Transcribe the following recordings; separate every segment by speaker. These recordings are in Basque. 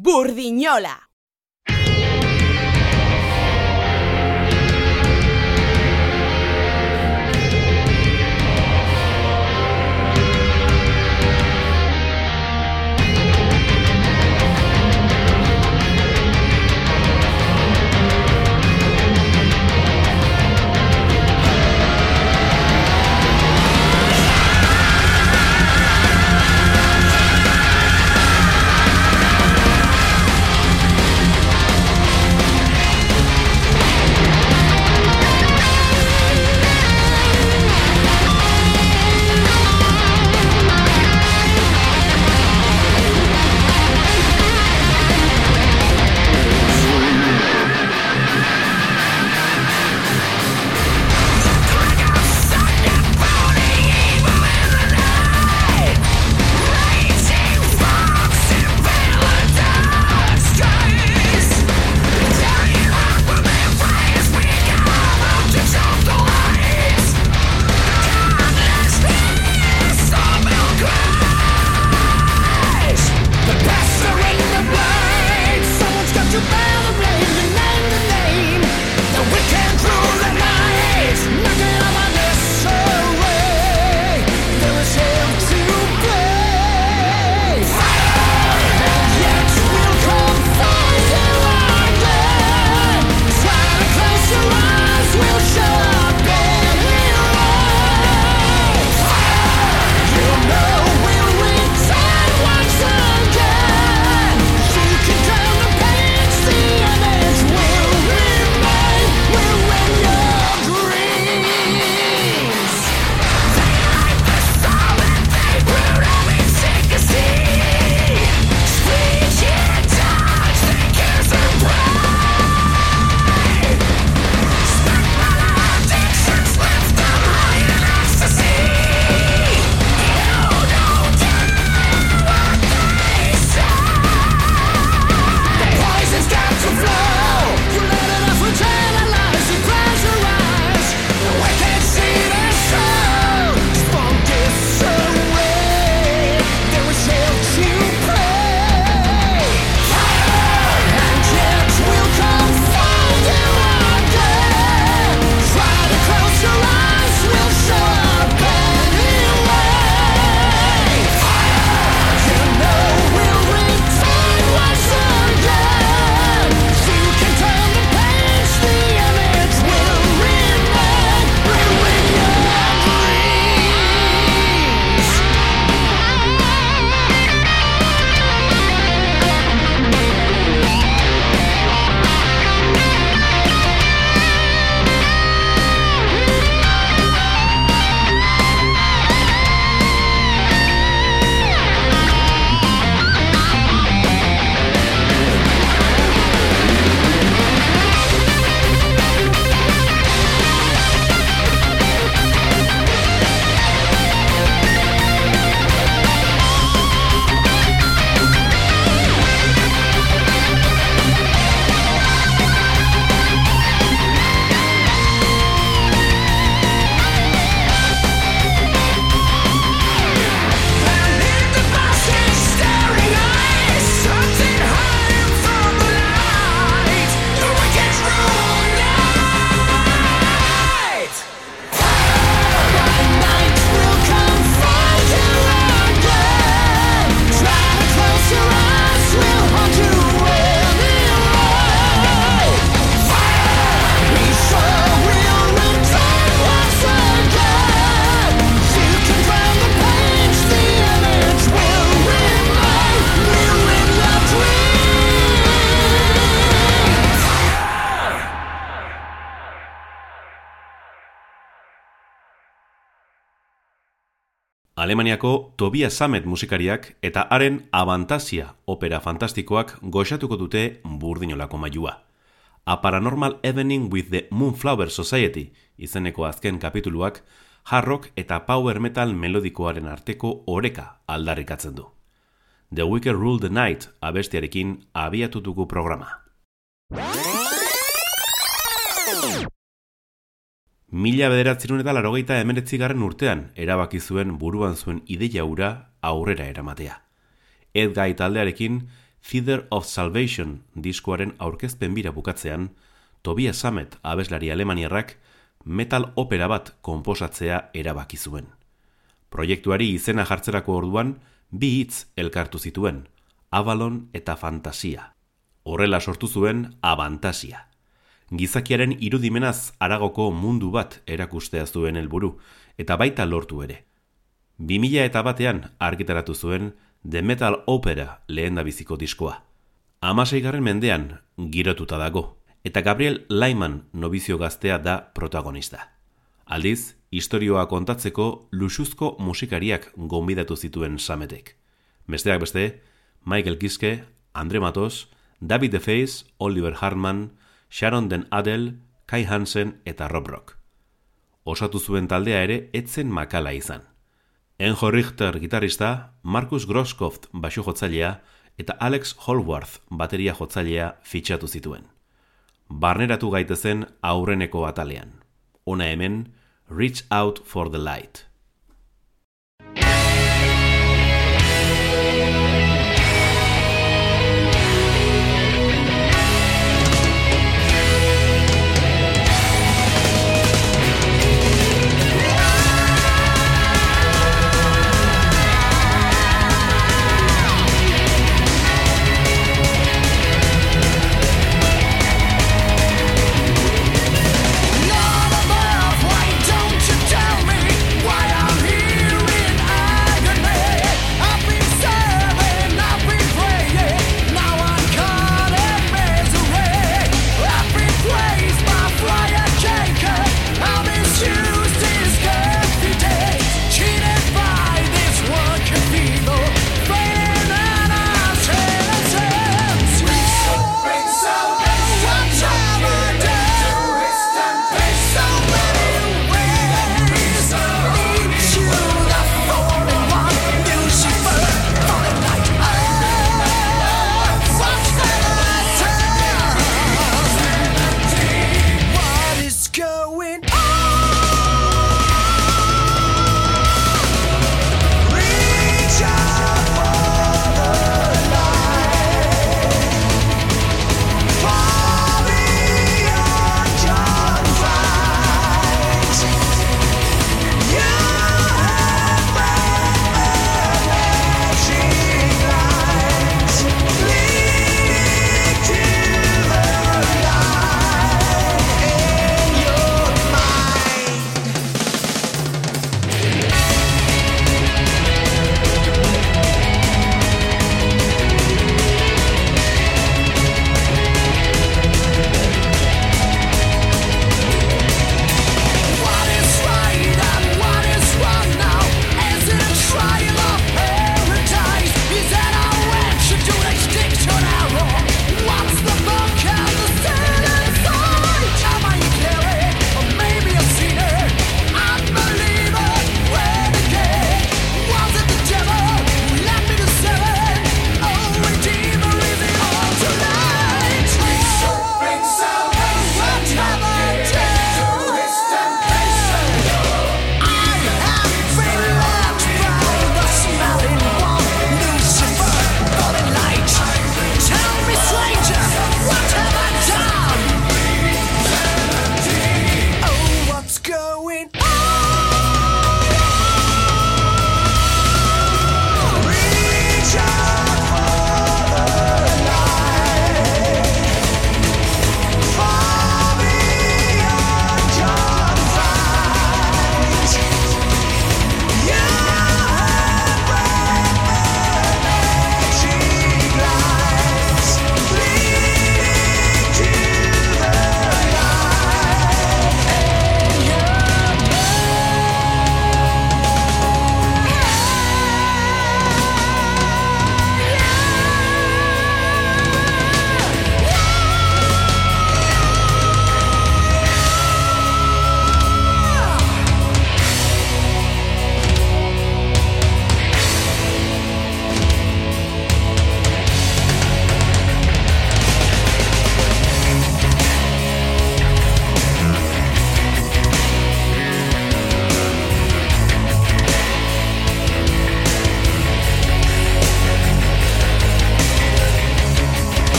Speaker 1: Burdiñola.
Speaker 2: Alemaniako Tobias Samet musikariak eta haren Abantasia opera fantastikoak goxatuko dute burdinolako mailua. A Paranormal Evening with the Moonflower Society izeneko azken kapituluak harrock eta power metal melodikoaren arteko oreka aldarrikatzen du. The Wicked Rule the Night abestiarekin abiatutuko programa. Mila bederatzerun eta larogeita emeretzi garren urtean erabaki zuen buruan zuen ideia ura aurrera eramatea. Ed gai taldearekin Feather of Salvation diskoaren aurkezpen bira bukatzean, Tobias Samet abeslari alemaniarrak metal opera bat konposatzea erabaki zuen. Proiektuari izena jartzerako orduan, bi hitz elkartu zituen, Avalon eta Fantasia. Horrela sortu zuen Abantasia. Gizakiaren irudimenaz aragoko mundu bat erakustea zuen helburu eta baita lortu ere. 2000 eta batean argitaratu zuen The Metal Opera lehen da biziko diskoa. Amasei garren mendean girotuta dago, eta Gabriel Laiman nobizio gaztea da protagonista. Aldiz, historioa kontatzeko luxuzko musikariak gonbidatu zituen sametek. Besteak beste, Michael Kiske, Andre Matos, David DeFace, Oliver Hartman, Sharon Den Adel, Kai Hansen eta Rob Rock. Osatu zuen taldea ere etzen makala izan. Enjo Richter gitarista, Markus Groskoft basu jotzailea eta Alex Holworth bateria jotzailea fitxatu zituen. Barneratu gaitezen aurreneko atalean. Ona hemen, Reach Out for the Light.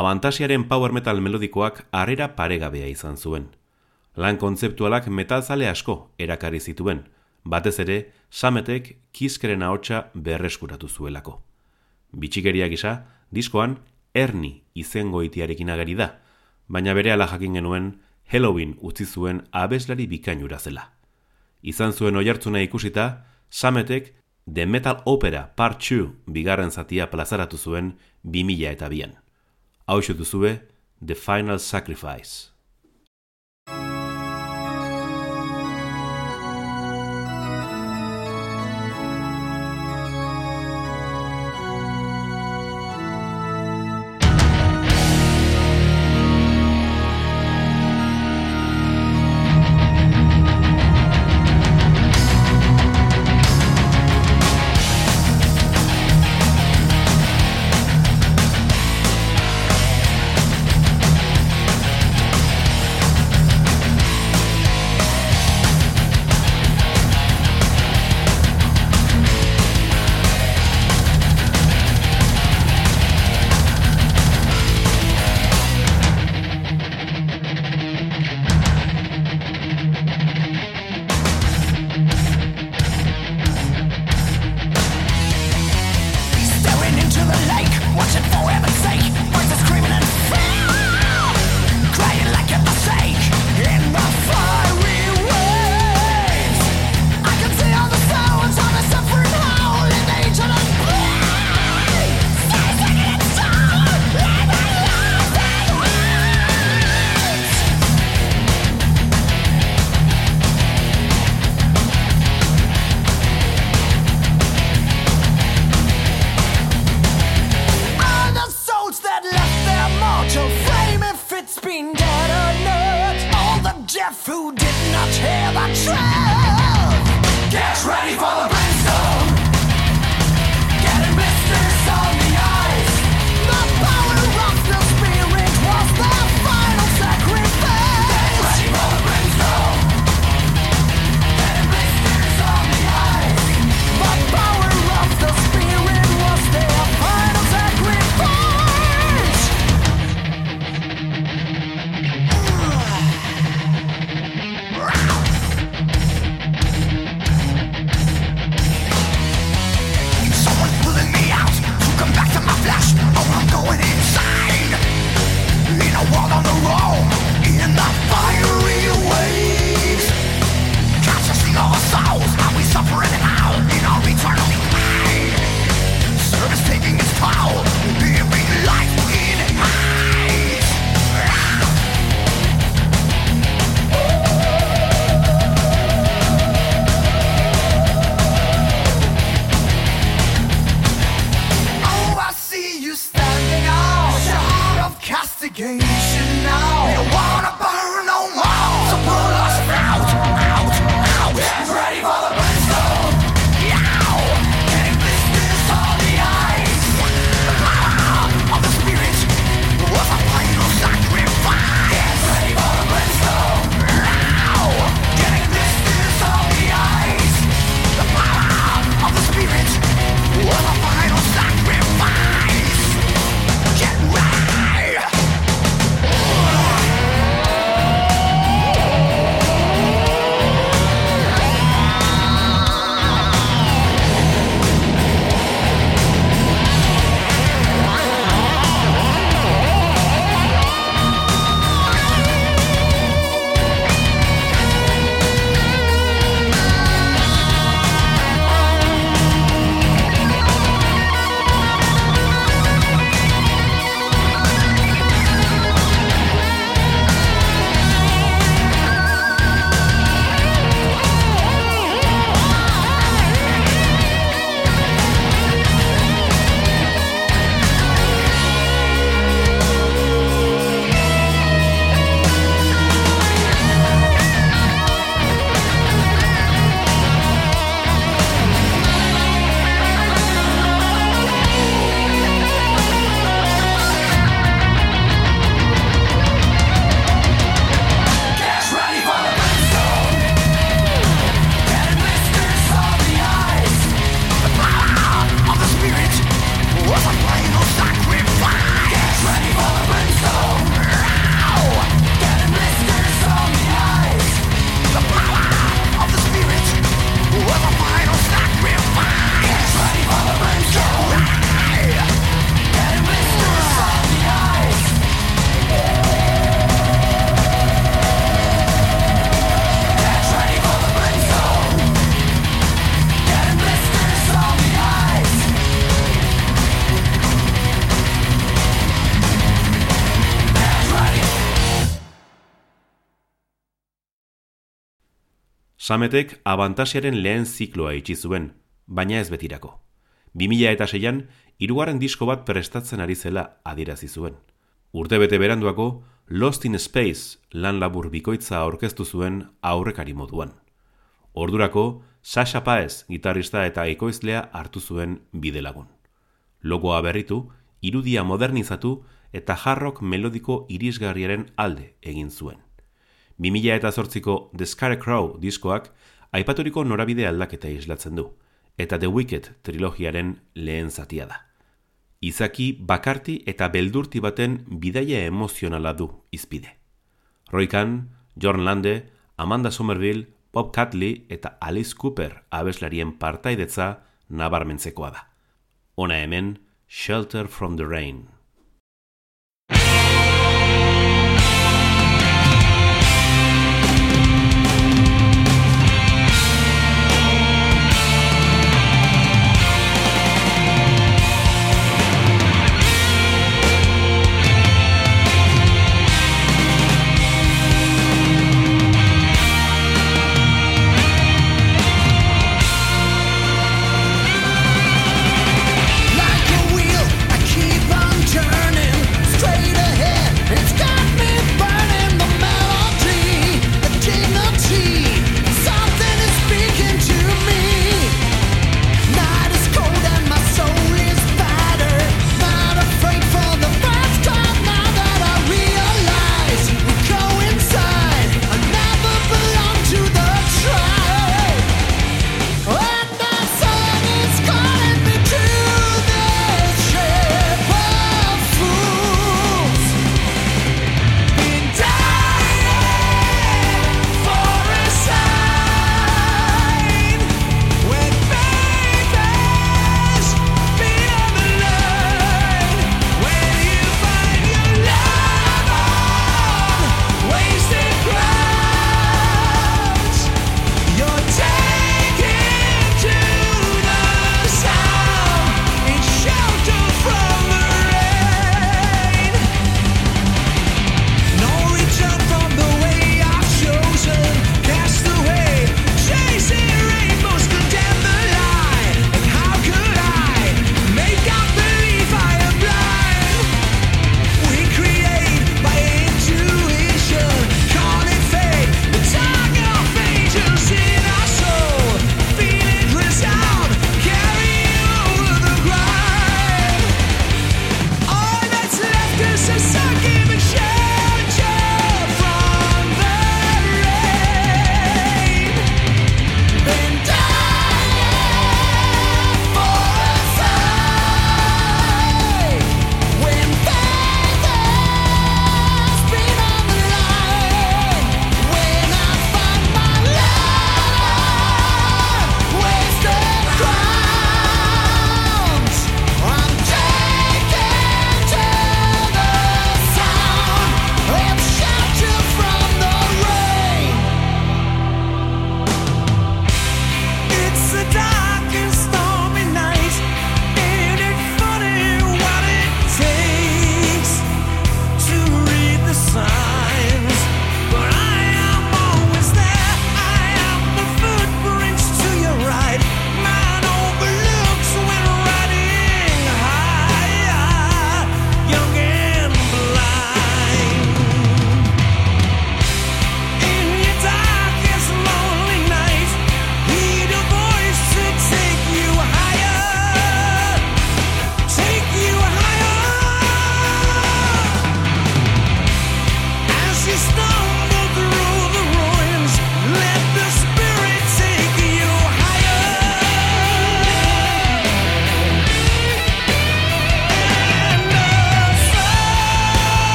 Speaker 1: Abantasiaren power metal melodikoak harrera paregabea izan zuen. Lan kontzeptualak metalzale asko erakari zituen, batez ere, sametek kizkeren ahotsa berreskuratu zuelako. Bitxikeria gisa, diskoan, erni izengoitiarekin agari da, baina bere ala jakin genuen, Halloween utzi zuen abeslari bikainura zela. Izan zuen oihartzuna ikusita, sametek The Metal Opera Part 2 bigarren zatia plazaratu zuen 2000 eta bian. Hau duzue, The Final Sacrifice.
Speaker 2: Sametek abantasiaren lehen zikloa itxi zuen, baina ez betirako. 2000 eta seian, irugarren disko bat prestatzen ari zela adierazi zuen. Urte bete beranduako, Lost in Space lan labur bikoitza aurkeztu zuen aurrekari moduan. Ordurako, Sasha Paez, gitarrista eta ekoizlea hartu zuen bidelagun. Logoa berritu, irudia modernizatu eta jarrok melodiko irisgarriaren alde egin zuen. 2000 eta zortziko The Scarecrow diskoak aipaturiko norabide aldaketa islatzen du, eta The Wicked trilogiaren lehen zatia da. Izaki bakarti eta beldurti baten bidaia emozionala du izpide. Roy Kahn, John Lande, Amanda Somerville, Bob Catley eta Alice Cooper abeslarien partaidetza nabarmentzekoa da. Ona hemen, Shelter from the Rain.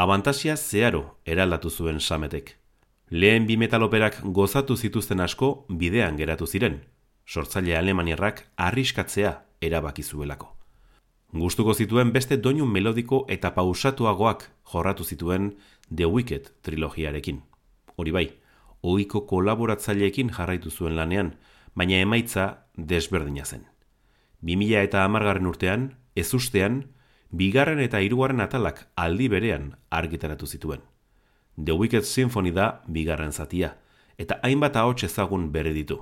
Speaker 2: Abantasia zeharo eraldatu zuen sametek. Lehen bi metaloperak gozatu zituzten asko bidean geratu ziren, sortzaile alemaniarrak arriskatzea erabaki zuelako. Gustuko zituen beste doinu melodiko eta pausatuagoak jorratu zituen The Wicked trilogiarekin. Hori bai, ohiko kolaboratzaileekin jarraitu zuen lanean, baina emaitza desberdina zen. 2000 eta amargarren urtean, ez ustean, bigarren eta hirugarren atalak aldi berean argitaratu zituen. The Wicked Symphony da bigarren zatia, eta hainbat ahots ezagun bere ditu.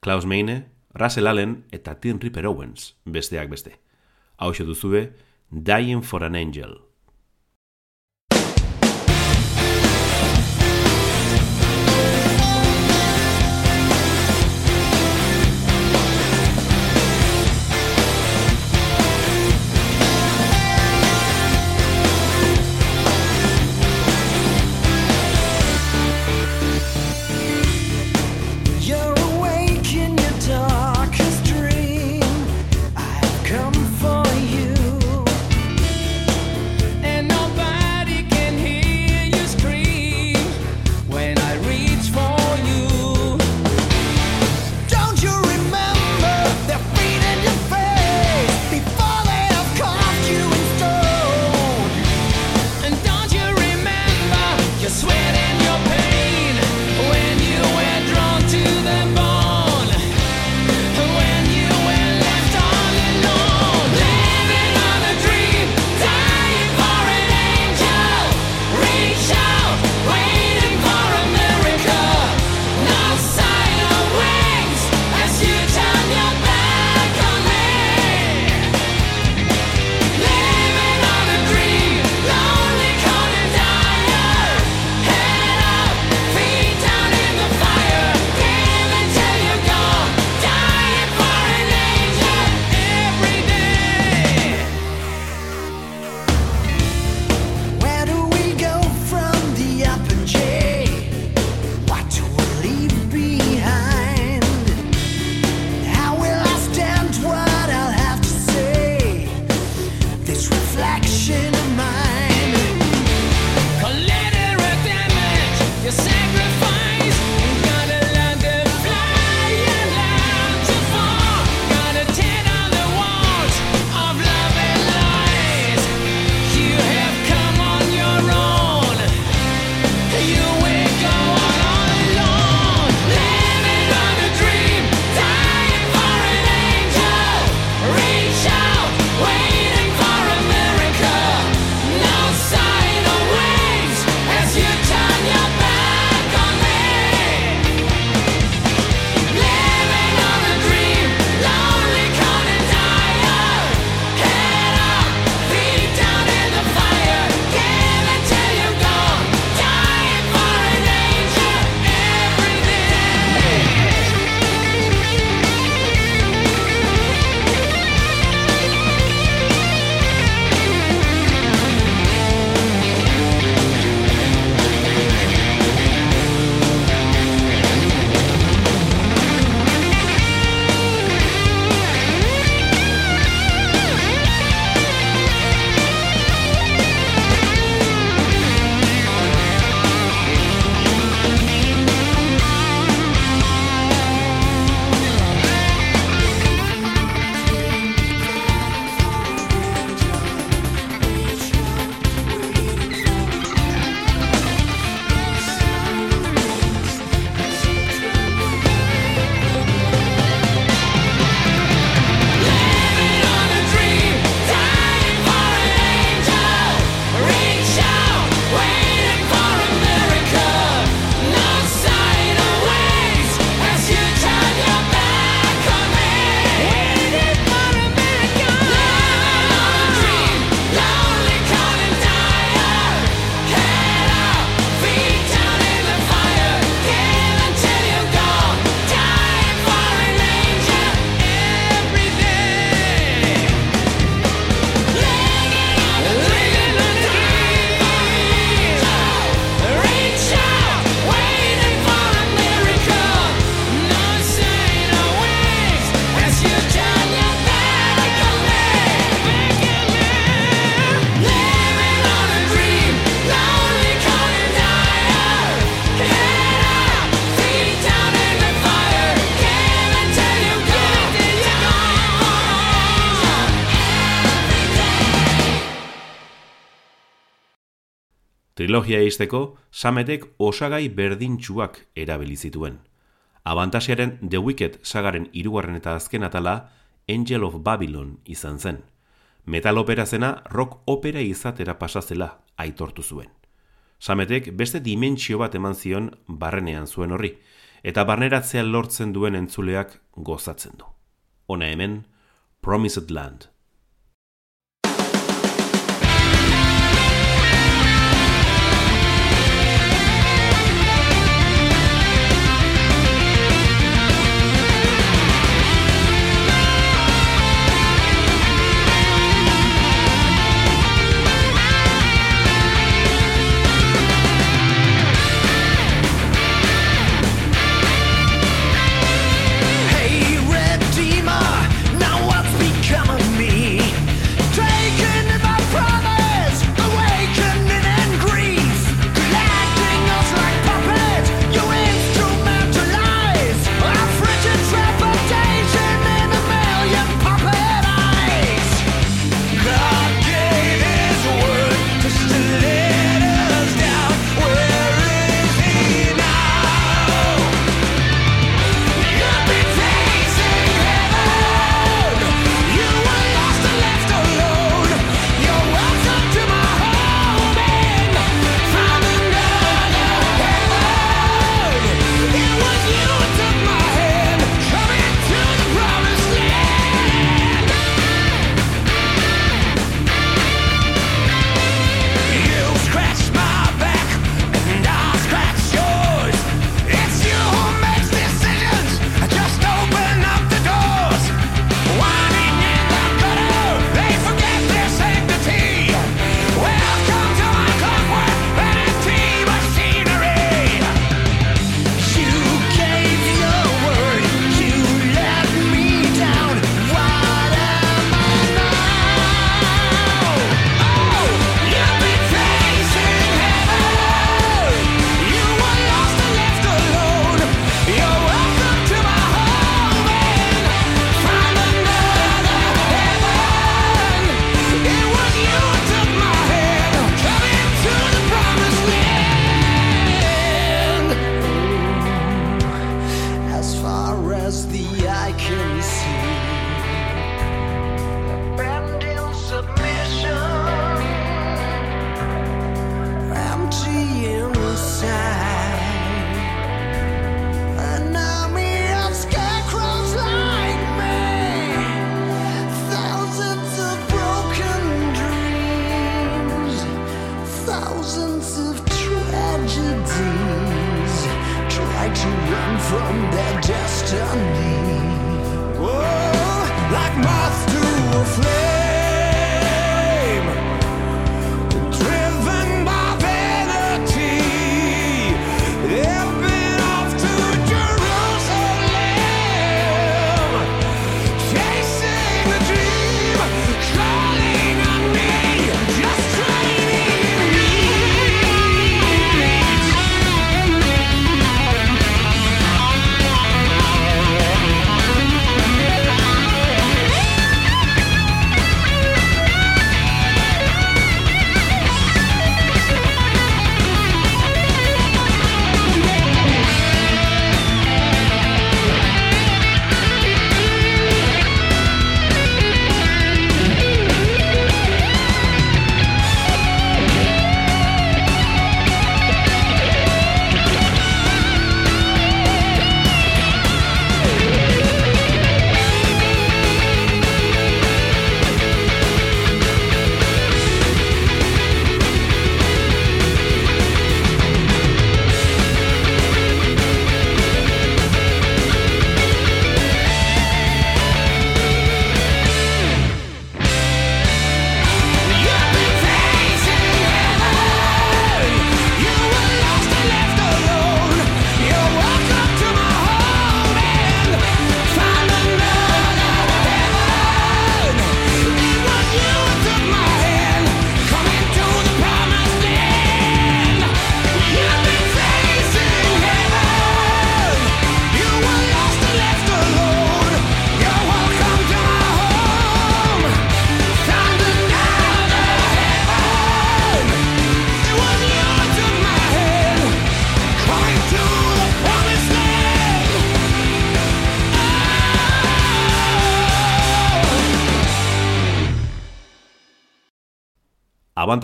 Speaker 2: Klaus Meine, Russell Allen eta Tim Ripper Owens, besteak beste. Hau duzue, Dying for an Angel.
Speaker 1: Trilogia izteko, sametek osagai berdintxuak erabili zituen. Abantasiaren The Wicked sagaren irugarren eta azken atala Angel of Babylon izan zen. Metal opera zena rock opera izatera pasazela aitortu zuen. Sametek beste dimentsio bat eman zion barrenean zuen horri, eta barneratzea lortzen duen entzuleak gozatzen du. Hona hemen, Promised Land.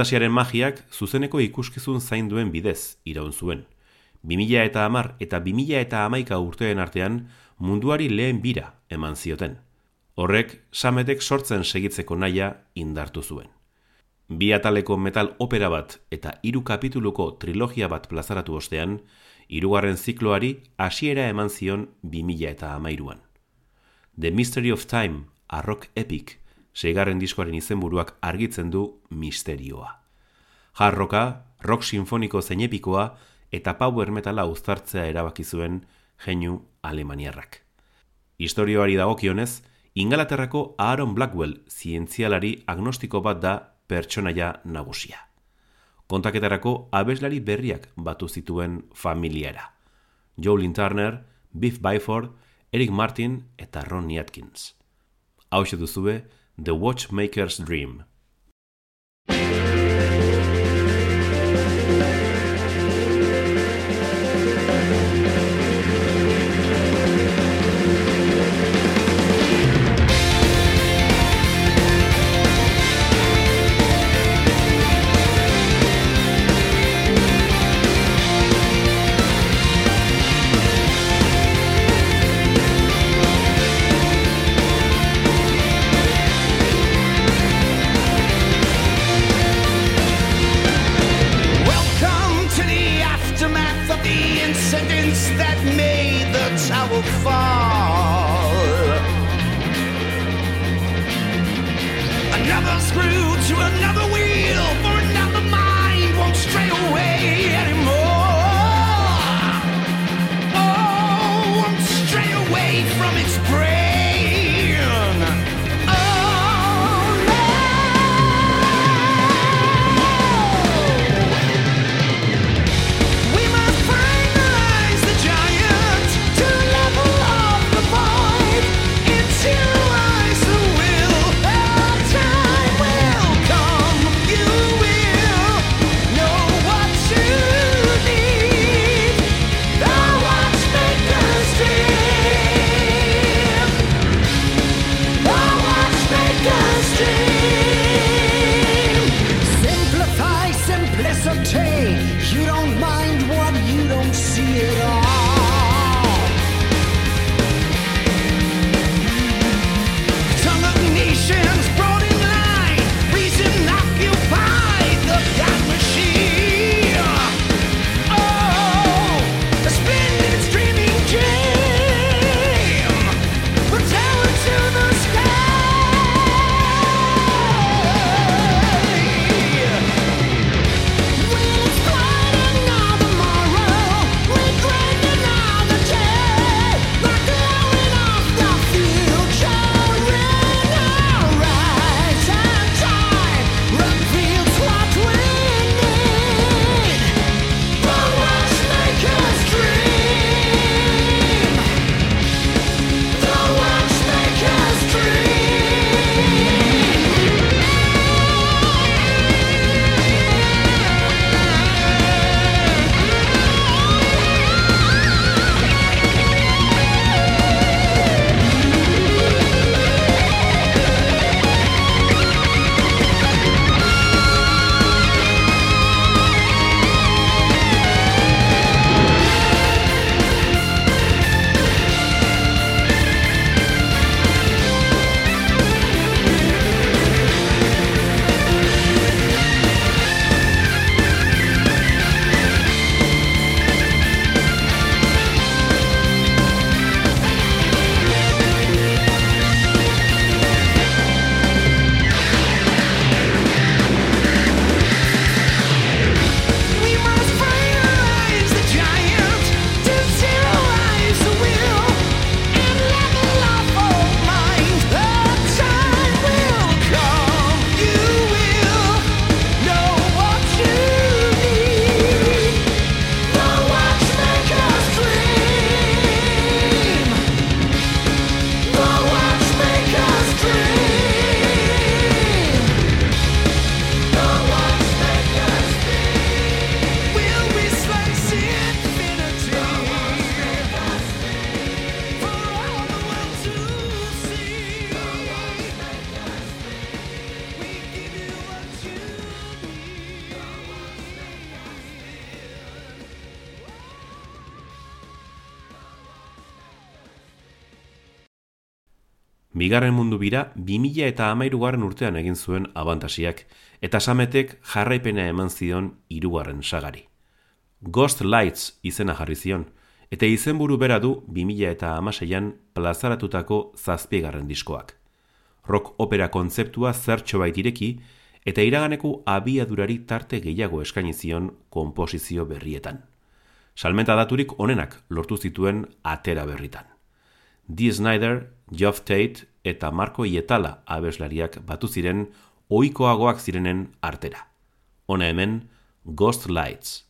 Speaker 1: Abantasiaren magiak zuzeneko ikuskizun zain duen bidez iraun zuen. 2000 eta amar eta 2000 eta amaika urteen artean munduari lehen bira eman zioten. Horrek, sametek sortzen segitzeko naia indartu zuen. Bi ataleko metal opera bat eta hiru kapituluko trilogia bat plazaratu ostean, hirugarren zikloari hasiera eman zion 2000 eta amairuan. The Mystery of Time, a rock epic, seigarren diskoaren izenburuak argitzen du misterioa. Jarroka, rock sinfoniko zein epikoa eta power metala uztartzea erabaki zuen jeinu alemaniarrak. Historioari dagokionez, Ingalaterrako Aaron Blackwell zientzialari agnostiko bat da pertsonaia nagusia. Kontaketarako abeslari berriak batu zituen familiara. Jolin Turner, Biff Byford, Eric Martin eta Ron Atkins. Hau duzue, The Watchmaker's Dream.
Speaker 2: Bigarren mundu bira, 2000 eta amairugarren urtean egin zuen abantasiak, eta sametek jarraipena eman zion irugarren sagari. Ghost Lights izena jarri zion, eta izenburu bera du 2000 eta amaseian plazaratutako zazpiegarren diskoak. Rock opera kontzeptua zertxo baitireki, eta iraganeko abiadurari tarte gehiago eskaini zion konposizio berrietan. Salmenta daturik onenak lortu zituen atera berritan. Dee Snyder, Geoff Tate eta Marco Ietala abeslariak batu ziren ohikoagoak zirenen artera. Hona hemen, Ghost Lights.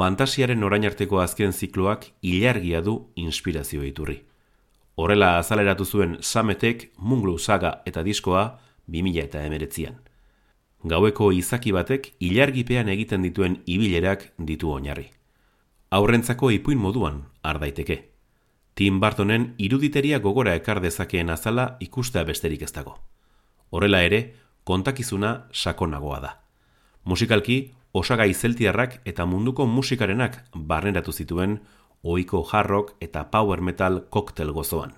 Speaker 2: Abantasiaren orain arteko azken zikloak ilargia du inspirazio iturri. Horrela azaleratu zuen Sametek Munglu Saga eta diskoa 2000 eta emeretzian. Gaueko izaki batek ilargipean egiten dituen ibilerak ditu oinarri. Aurrentzako ipuin moduan ardaiteke. Tim Bartonen iruditeria gogora ekar dezakeen azala ikustea besterik ez dago. Horrela ere, kontakizuna sakonagoa da. Musikalki, osagai zeltiarrak eta munduko musikarenak barneratu zituen ohiko jarrok eta power metal koktel gozoan.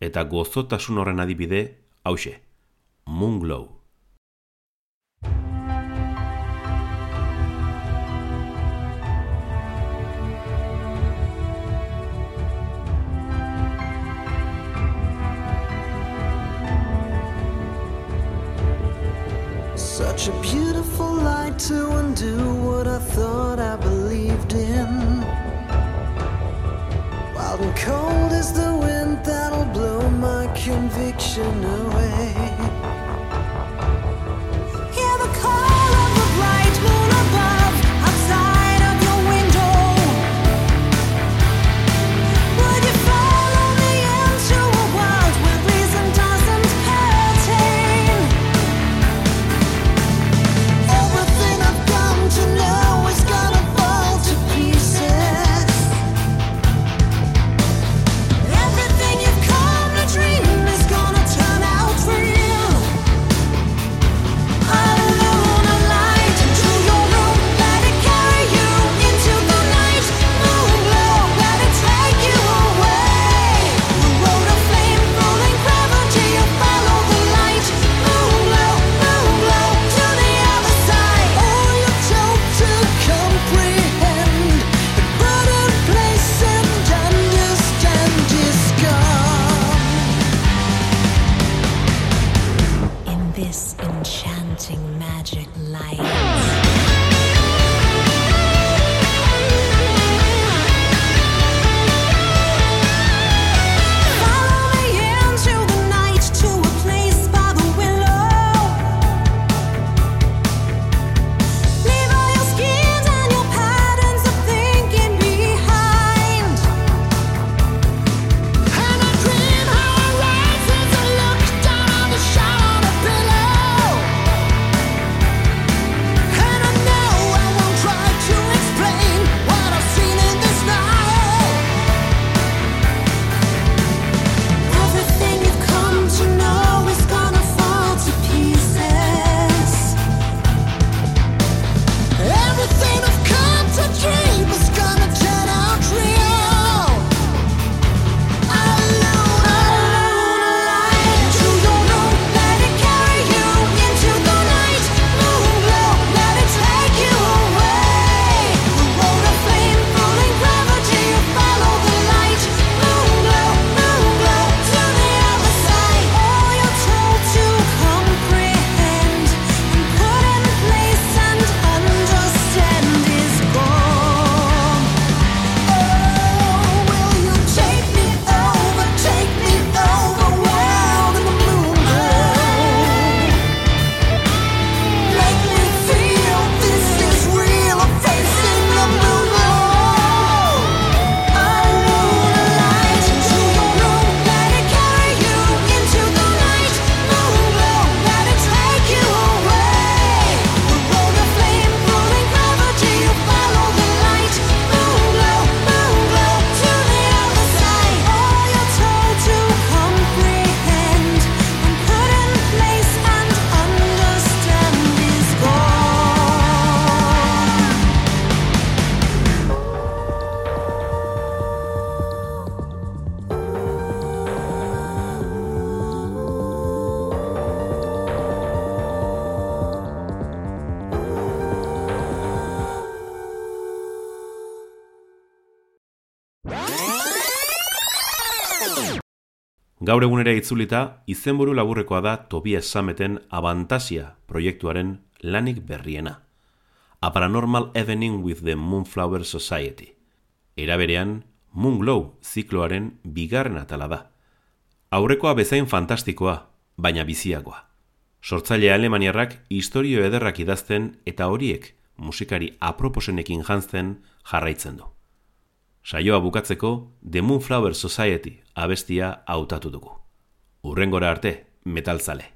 Speaker 2: Eta gozotasun horren adibide, hause, Moonglow.
Speaker 1: Such a beautiful light to undo what I thought I believed in. Wild and cold is the wind that'll blow my conviction away.
Speaker 2: Gaur egunera itzulita, izenburu laburrekoa da Tobias Sameten Abantasia proiektuaren lanik berriena. A Paranormal Evening with the Moonflower Society. Era berean, Moonglow zikloaren bigarren atala da. Aurrekoa bezain fantastikoa, baina biziagoa. Sortzaile alemaniarrak historio ederrak idazten eta horiek
Speaker 1: musikari aproposenekin jantzen jarraitzen du. Saioa bukatzeko The Moonflower Society abestia hautatu dugu. Urrengora arte, metalzale.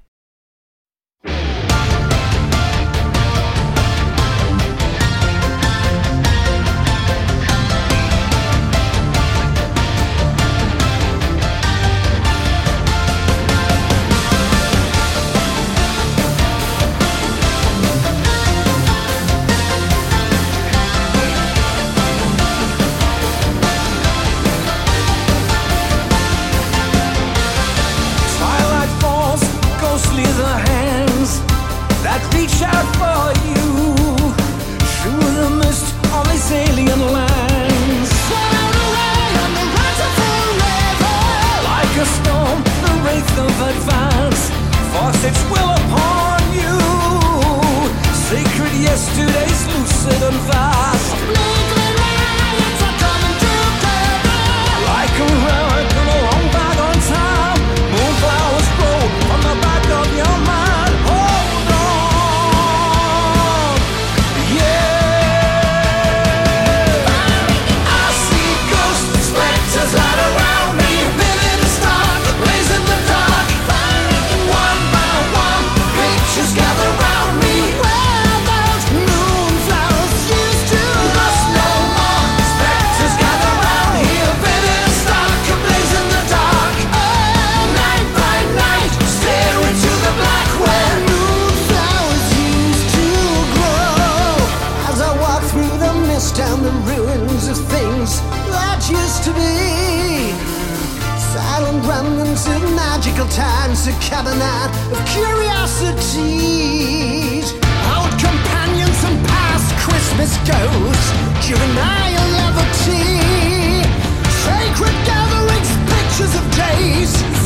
Speaker 1: to be.
Speaker 3: Silent remnants of magical times, a cabinet of curiosities.
Speaker 1: Old companions and past Christmas ghosts, juvenile levity. Sacred gatherings, pictures of days.